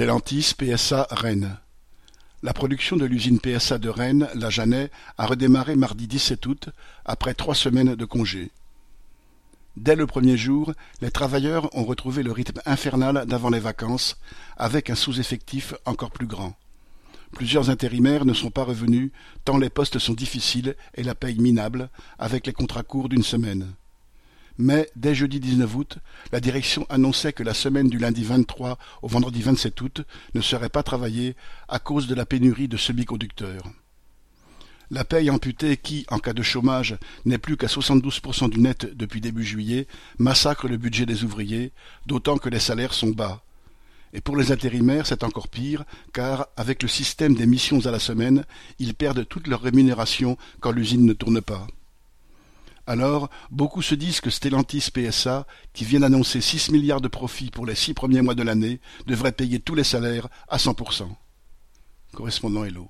PSA Rennes La production de l'usine PSA de Rennes, la Jeannet, a redémarré mardi 17 août, après trois semaines de congé. Dès le premier jour, les travailleurs ont retrouvé le rythme infernal d'avant les vacances, avec un sous-effectif encore plus grand. Plusieurs intérimaires ne sont pas revenus, tant les postes sont difficiles et la paye minable, avec les contrats courts d'une semaine. Mais, dès jeudi 19 août, la direction annonçait que la semaine du lundi 23 au vendredi 27 août ne serait pas travaillée à cause de la pénurie de semi-conducteurs. La paye amputée qui, en cas de chômage, n'est plus qu'à 72% du net depuis début juillet, massacre le budget des ouvriers, d'autant que les salaires sont bas. Et pour les intérimaires, c'est encore pire, car, avec le système des missions à la semaine, ils perdent toute leur rémunération quand l'usine ne tourne pas. Alors, beaucoup se disent que Stellantis PSA, qui vient d'annoncer 6 milliards de profits pour les six premiers mois de l'année, devrait payer tous les salaires à 100%. Correspondant Hello.